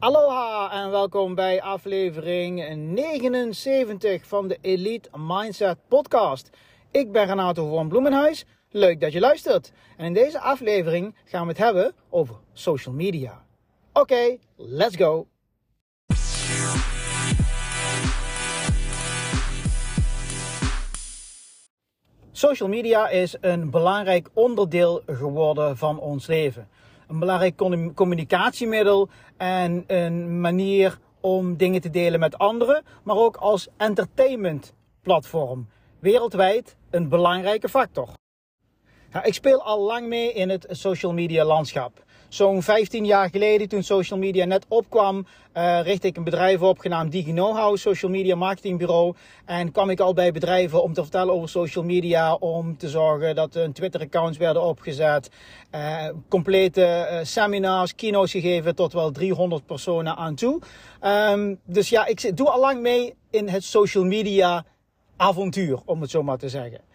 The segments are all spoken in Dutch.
Aloha en welkom bij aflevering 79 van de Elite Mindset Podcast. Ik ben Renato van Bloemenhuis. Leuk dat je luistert. En in deze aflevering gaan we het hebben over social media. Oké, let's go. Social media is een belangrijk onderdeel geworden van ons leven. Een belangrijk communicatiemiddel en een manier om dingen te delen met anderen, maar ook als entertainmentplatform. Wereldwijd een belangrijke factor. Ik speel al lang mee in het social media landschap. Zo'n 15 jaar geleden, toen social media net opkwam, uh, richtte ik een bedrijf op genaamd DigiKnowHow, social media marketingbureau. En kwam ik al bij bedrijven om te vertellen over social media, om te zorgen dat hun Twitter-accounts werden opgezet. Uh, complete uh, seminars, keynotes gegeven tot wel 300 personen aan toe. Um, dus ja, ik doe al lang mee in het social media avontuur, om het zo maar te zeggen.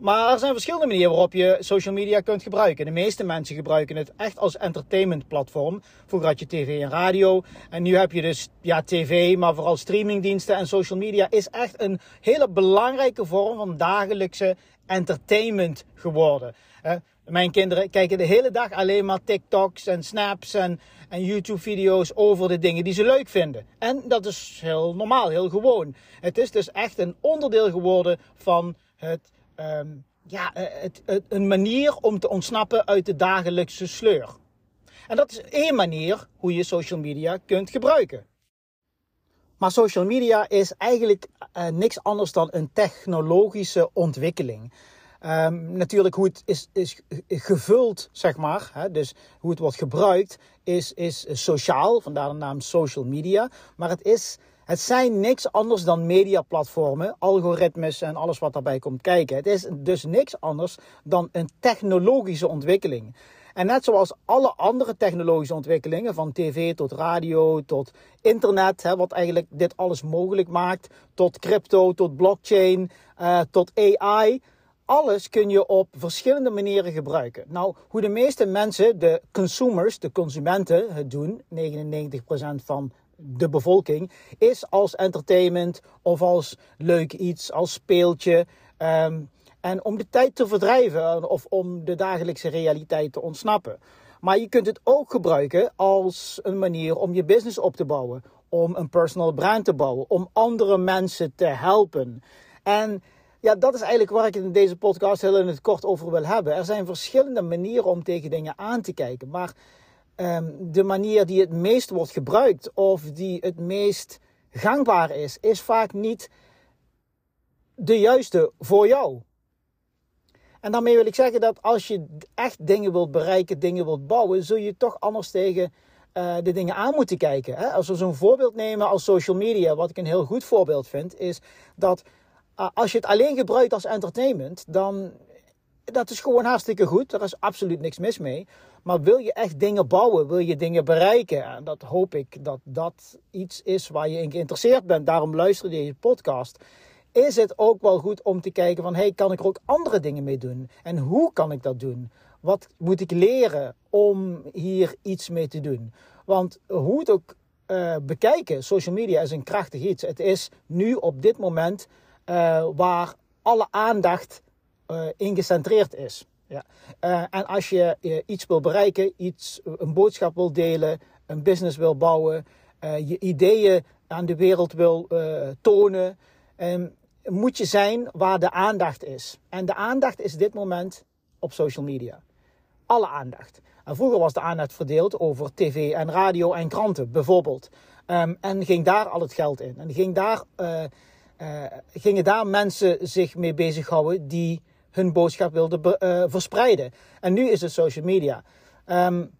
Maar er zijn verschillende manieren waarop je social media kunt gebruiken. De meeste mensen gebruiken het echt als entertainment platform. Vroeger had je tv en radio. En nu heb je dus ja, tv, maar vooral streamingdiensten. En social media is echt een hele belangrijke vorm van dagelijkse entertainment geworden. Mijn kinderen kijken de hele dag alleen maar TikToks en snaps en, en YouTube-video's over de dingen die ze leuk vinden. En dat is heel normaal, heel gewoon. Het is dus echt een onderdeel geworden van het um, ja, eh, het, het, een manier om te ontsnappen uit de dagelijkse sleur. En dat is één manier hoe je social media kunt gebruiken. Maar social media is eigenlijk uh, niks anders dan een technologische ontwikkeling. Um, natuurlijk hoe het is, is gevuld, zeg maar, hè, dus hoe het wordt gebruikt, is, is sociaal, vandaar de naam social media. Maar het is het zijn niks anders dan mediaplatformen, algoritmes en alles wat daarbij komt kijken. Het is dus niks anders dan een technologische ontwikkeling. En net zoals alle andere technologische ontwikkelingen, van tv tot radio tot internet, hè, wat eigenlijk dit alles mogelijk maakt, tot crypto, tot blockchain, uh, tot AI. Alles kun je op verschillende manieren gebruiken. Nou, hoe de meeste mensen, de consumers, de consumenten, het doen, 99% van de bevolking, is als entertainment of als leuk iets, als speeltje. Um, en om de tijd te verdrijven of om de dagelijkse realiteit te ontsnappen. Maar je kunt het ook gebruiken als een manier om je business op te bouwen, om een personal brand te bouwen, om andere mensen te helpen. En ja, dat is eigenlijk waar ik het in deze podcast heel in het kort over wil hebben. Er zijn verschillende manieren om tegen dingen aan te kijken. Maar um, de manier die het meest wordt gebruikt of die het meest gangbaar is, is vaak niet de juiste voor jou. En daarmee wil ik zeggen dat als je echt dingen wilt bereiken, dingen wilt bouwen, zul je toch anders tegen uh, de dingen aan moeten kijken. Hè? Als we zo'n voorbeeld nemen als social media, wat ik een heel goed voorbeeld vind, is dat uh, als je het alleen gebruikt als entertainment, dan dat is gewoon hartstikke goed. Daar is absoluut niks mis mee. Maar wil je echt dingen bouwen, wil je dingen bereiken, en dat hoop ik dat dat iets is waar je in geïnteresseerd bent, daarom luister je deze podcast, is het ook wel goed om te kijken van, hey, kan ik er ook andere dingen mee doen? En hoe kan ik dat doen? Wat moet ik leren om hier iets mee te doen? Want hoe het ook uh, bekijken, social media is een krachtig iets. Het is nu op dit moment uh, waar alle aandacht uh, ingecentreerd is. Ja. Uh, en als je uh, iets wil bereiken, iets, een boodschap wil delen, een business wil bouwen, je ideeën aan de wereld wil tonen, um, moet je zijn waar de aandacht is. En de aandacht is dit moment op social media. Alle aandacht. Vroeger was de aandacht verdeeld over tv en radio en kranten bijvoorbeeld. Um, en ging daar al het geld in. En ging daar, gingen daar mensen zich mee bezighouden die hun boodschap wilden uh, verspreiden. En nu is het social media. Um,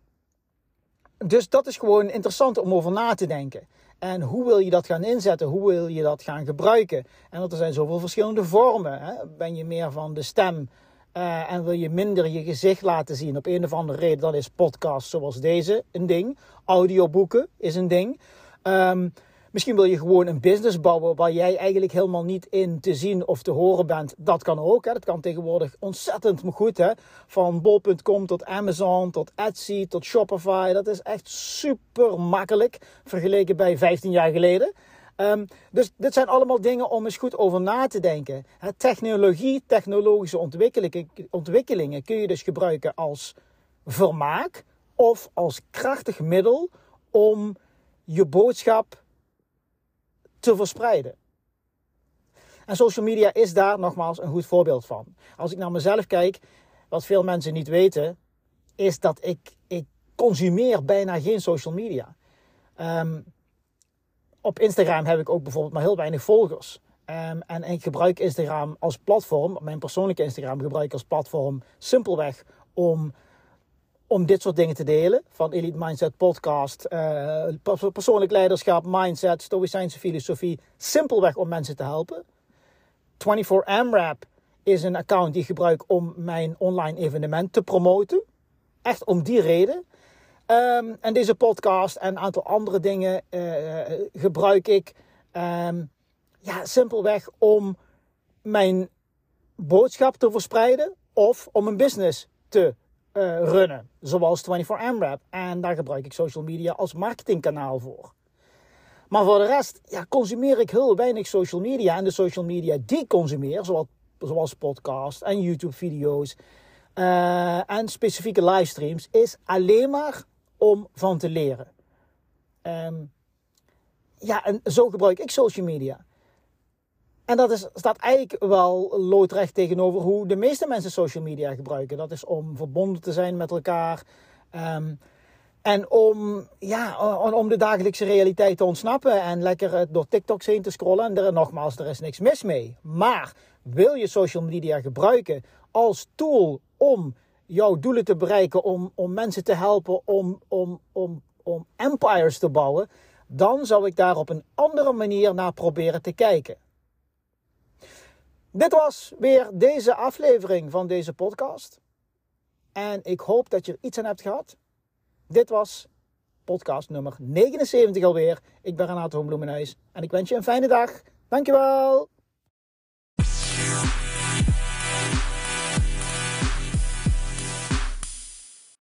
dus dat is gewoon interessant om over na te denken. En hoe wil je dat gaan inzetten? Hoe wil je dat gaan gebruiken? En er zijn zoveel verschillende vormen. Hè? Ben je meer van de stem uh, en wil je minder je gezicht laten zien op een of andere reden? Dan is podcast zoals deze een ding. Audioboeken is een ding. Um, Misschien wil je gewoon een business bouwen waar jij eigenlijk helemaal niet in te zien of te horen bent. Dat kan ook. Hè. Dat kan tegenwoordig ontzettend goed. Hè. Van bol.com tot Amazon, tot Etsy, tot Shopify. Dat is echt super makkelijk vergeleken bij 15 jaar geleden. Um, dus dit zijn allemaal dingen om eens goed over na te denken. technologie, technologische ontwikkelingen, ontwikkelingen kun je dus gebruiken als vermaak of als krachtig middel om je boodschap te verspreiden. En social media is daar nogmaals een goed voorbeeld van. Als ik naar mezelf kijk, wat veel mensen niet weten, is dat ik, ik consumeer bijna geen social media. Um, op Instagram heb ik ook bijvoorbeeld maar heel weinig volgers. Um, en ik gebruik Instagram als platform, mijn persoonlijke Instagram gebruik ik als platform simpelweg om, om dit soort dingen te delen. Van Elite Mindset Podcast, uh, persoonlijk leiderschap, mindset, stoïcijnse filosofie. Simpelweg om mensen te helpen. 24M is een account die ik gebruik om mijn online evenement te promoten. Echt om die reden. Um, en deze podcast en een aantal andere dingen uh, gebruik ik um, ja, simpelweg om mijn boodschap te verspreiden of om een business te uh, runnen, zoals 24M En daar gebruik ik social media als marketingkanaal voor. Maar voor de rest ja, consumeer ik heel weinig social media. En de social media die ik consumeer, zoals, zoals podcast en YouTube-video's uh, en specifieke livestreams, is alleen maar om van te leren. Um, ja, en zo gebruik ik social media. En dat is, staat eigenlijk wel loodrecht tegenover hoe de meeste mensen social media gebruiken. Dat is om verbonden te zijn met elkaar. Um, en om, ja, om de dagelijkse realiteit te ontsnappen en lekker door TikToks heen te scrollen. En er, nogmaals, er is niks mis mee. Maar wil je social media gebruiken als tool om jouw doelen te bereiken, om, om mensen te helpen, om, om, om, om empires te bouwen, dan zou ik daar op een andere manier naar proberen te kijken. Dit was weer deze aflevering van deze podcast. En ik hoop dat je er iets aan hebt gehad. Dit was podcast nummer 79 alweer. Ik ben Renato Bloemenhuis en ik wens je een fijne dag. Dankjewel.